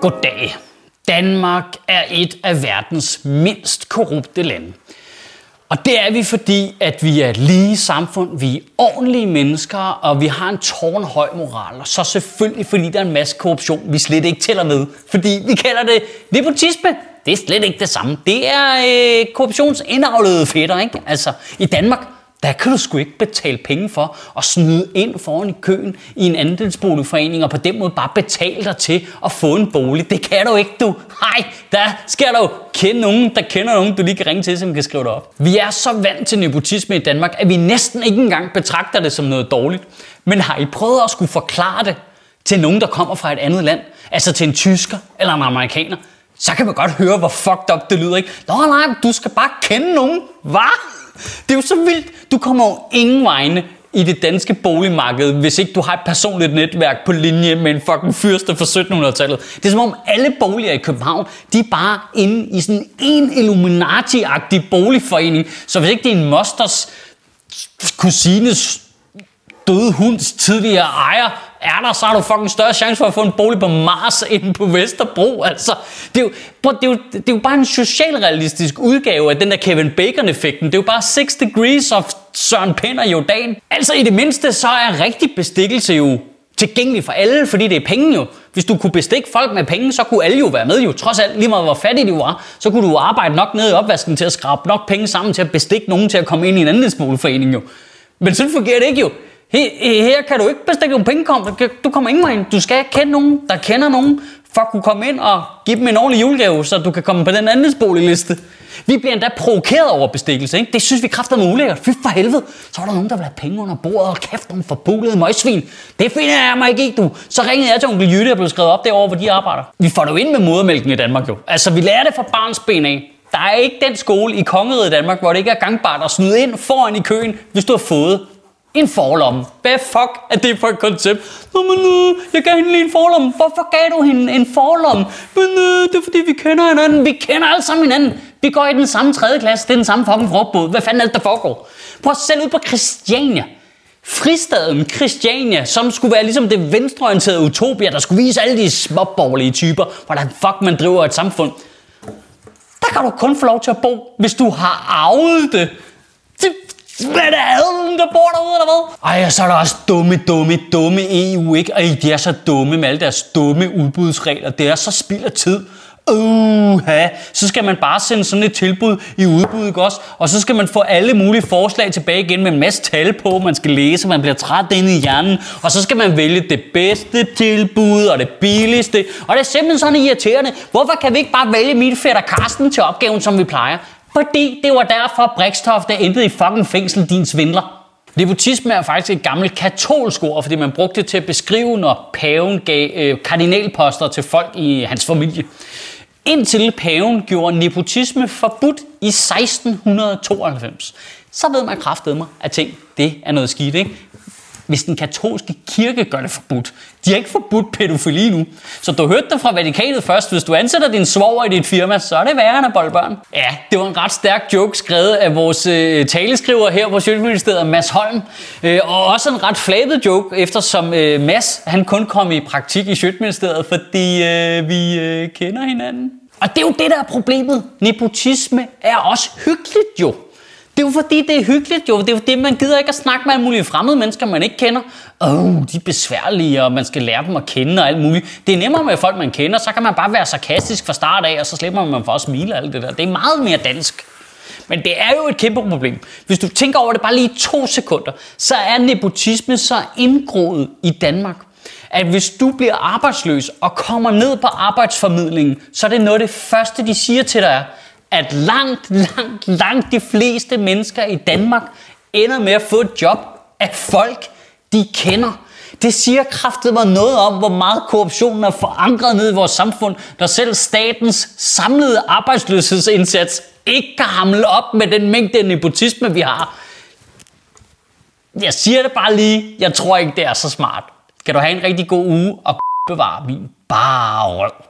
Goddag. Danmark er et af verdens mindst korrupte lande. Og det er vi, fordi at vi er et lige samfund, vi er ordentlige mennesker, og vi har en tårnhøj moral. Og så selvfølgelig, fordi der er en masse korruption, vi slet ikke tæller med. Fordi vi kalder det nepotisme. Det er slet ikke det samme. Det er øh, korruptionsindavlede fætter, ikke? Altså, i Danmark, der kan du sgu ikke betale penge for at snyde ind foran i køen i en andelsboligforening og på den måde bare betale dig til at få en bolig. Det kan du ikke, du. Hej, der skal du kende nogen, der kender nogen, du lige kan ringe til, som kan skrive dig op. Vi er så vant til nepotisme i Danmark, at vi næsten ikke engang betragter det som noget dårligt. Men har I prøvet at skulle forklare det til nogen, der kommer fra et andet land? Altså til en tysker eller en amerikaner? Så kan man godt høre, hvor fucked up det lyder, ikke? Nå nej, du skal bare kende nogen. Hvad? Det er jo så vildt. Du kommer jo ingen vegne i det danske boligmarked, hvis ikke du har et personligt netværk på linje med en fucking fyrste fra 1700-tallet. Det er som om alle boliger i København, de er bare inde i sådan en Illuminati-agtig boligforening. Så hvis ikke det er en mosters kusines døde hunds tidligere ejer, er der, så har du fucking større chance for at få en bolig på Mars end på Vesterbro. Altså, det, er jo, det, er jo, det er jo bare en socialrealistisk udgave af den der Kevin Bacon-effekten. Det er jo bare 6 degrees of Søren Pind og Jordan. Altså i det mindste, så er rigtig bestikkelse jo tilgængelig for alle, fordi det er penge jo. Hvis du kunne bestikke folk med penge, så kunne alle jo være med jo. Trods alt, lige meget hvor fattig du var, så kunne du arbejde nok ned i opvasken til at skrabe nok penge sammen til at bestikke nogen til at komme ind i en andelsboligforening jo. Men sådan fungerer det ikke jo. Her, her kan du ikke bestikke en pengekonto. du kommer ingen ind. Du skal kende nogen, der kender nogen, for at kunne komme ind og give dem en ordentlig julegave, så du kan komme på den andelsboligliste. Vi bliver endda provokeret over bestikkelse, ikke? Det synes vi kræfter med ulækkert. Fy for helvede. Så var der nogen, der ville have penge under bordet, og kæft, nogle forbulede møgsvin. Det finder jeg mig ikke i, du. Så ringede jeg til onkel Jytte og blev skrevet op derovre, hvor de arbejder. Vi får det jo ind med modermælken i Danmark, jo. Altså, vi lærer det fra barns ben af. Der er ikke den skole i kongeriget Danmark, hvor det ikke er gangbart at snyde ind foran i køen, hvis du har fået en forlomme. Hvad fuck er det for et koncept? Nå, men øh, jeg gav hende lige en forlomme. Hvorfor gav du hende en forlomme? Men øh, det er fordi, vi kender hinanden. Vi kender alle sammen hinanden. Vi går i den samme tredje klasse. Det er den samme fucking frugtbåd. Hvad fanden er det, der foregår? Prøv at selv ud på Christiania. Fristaden Christiania, som skulle være ligesom det venstreorienterede utopia, der skulle vise alle de småborgerlige typer, hvordan fuck man driver et samfund. Der kan du kun få lov til at bo, hvis du har arvet det. det hvad er det adelen, der bor derude, eller hvad? Ej, og så er der også dumme, dumme, dumme EU, ikke? Ej, de er så dumme med alle deres dumme udbudsregler. Det er så spild af tid. Uh, så skal man bare sende sådan et tilbud i udbud, ikke også? Og så skal man få alle mulige forslag tilbage igen med en masse tal på, man skal læse, man bliver træt inde i hjernen, og så skal man vælge det bedste tilbud og det billigste. Og det er simpelthen sådan irriterende. Hvorfor kan vi ikke bare vælge min fætter Karsten til opgaven, som vi plejer? Fordi det var derfor, Brikstof endte i fucking fængsel, din svindler. Nepotisme er faktisk et gammelt katolsk ord, fordi man brugte det til at beskrive, når paven gav øh, kardinalposter til folk i hans familie. Indtil paven gjorde nepotisme forbudt i 1692. Så ved man kraftedeme, at ting det er noget skidt. Ikke? Hvis den katolske kirke gør det forbudt. De har ikke forbudt pædofili nu. Så du hørte det fra Vatikanet først. Hvis du ansætter din svoger i dit firma, så er det værre end at bolle børn. Ja, det var en ret stærk joke skrevet af vores øh, taleskriver her på Sjøtministeriet, Mads Holm. Øh, og også en ret flabet joke, eftersom øh, Mads han kun kom i praktik i Sjøtministeriet, fordi øh, vi øh, kender hinanden. Og det er jo det, der er problemet. Nepotisme er også hyggeligt jo. Det er jo fordi, det er hyggeligt jo. Det er jo det, man gider ikke at snakke med alle mulige fremmede mennesker, man ikke kender. Åh, oh, de er besværlige, og man skal lære dem at kende og alt muligt. Det er nemmere med folk, man kender. Så kan man bare være sarkastisk fra start af, og så slipper man for at smile og alt det der. Det er meget mere dansk. Men det er jo et kæmpe problem. Hvis du tænker over det bare lige to sekunder, så er nepotisme så indgroet i Danmark, at hvis du bliver arbejdsløs og kommer ned på arbejdsformidlingen, så er det noget af det første, de siger til dig er, at langt, langt, langt de fleste mennesker i Danmark ender med at få et job af folk, de kender. Det siger kraftet mig noget om, hvor meget korruptionen er forankret ned i vores samfund, når selv statens samlede arbejdsløshedsindsats ikke kan hamle op med den mængde nepotisme, vi har. Jeg siger det bare lige, jeg tror ikke, det er så smart. Kan du have en rigtig god uge og bevare min bare røv.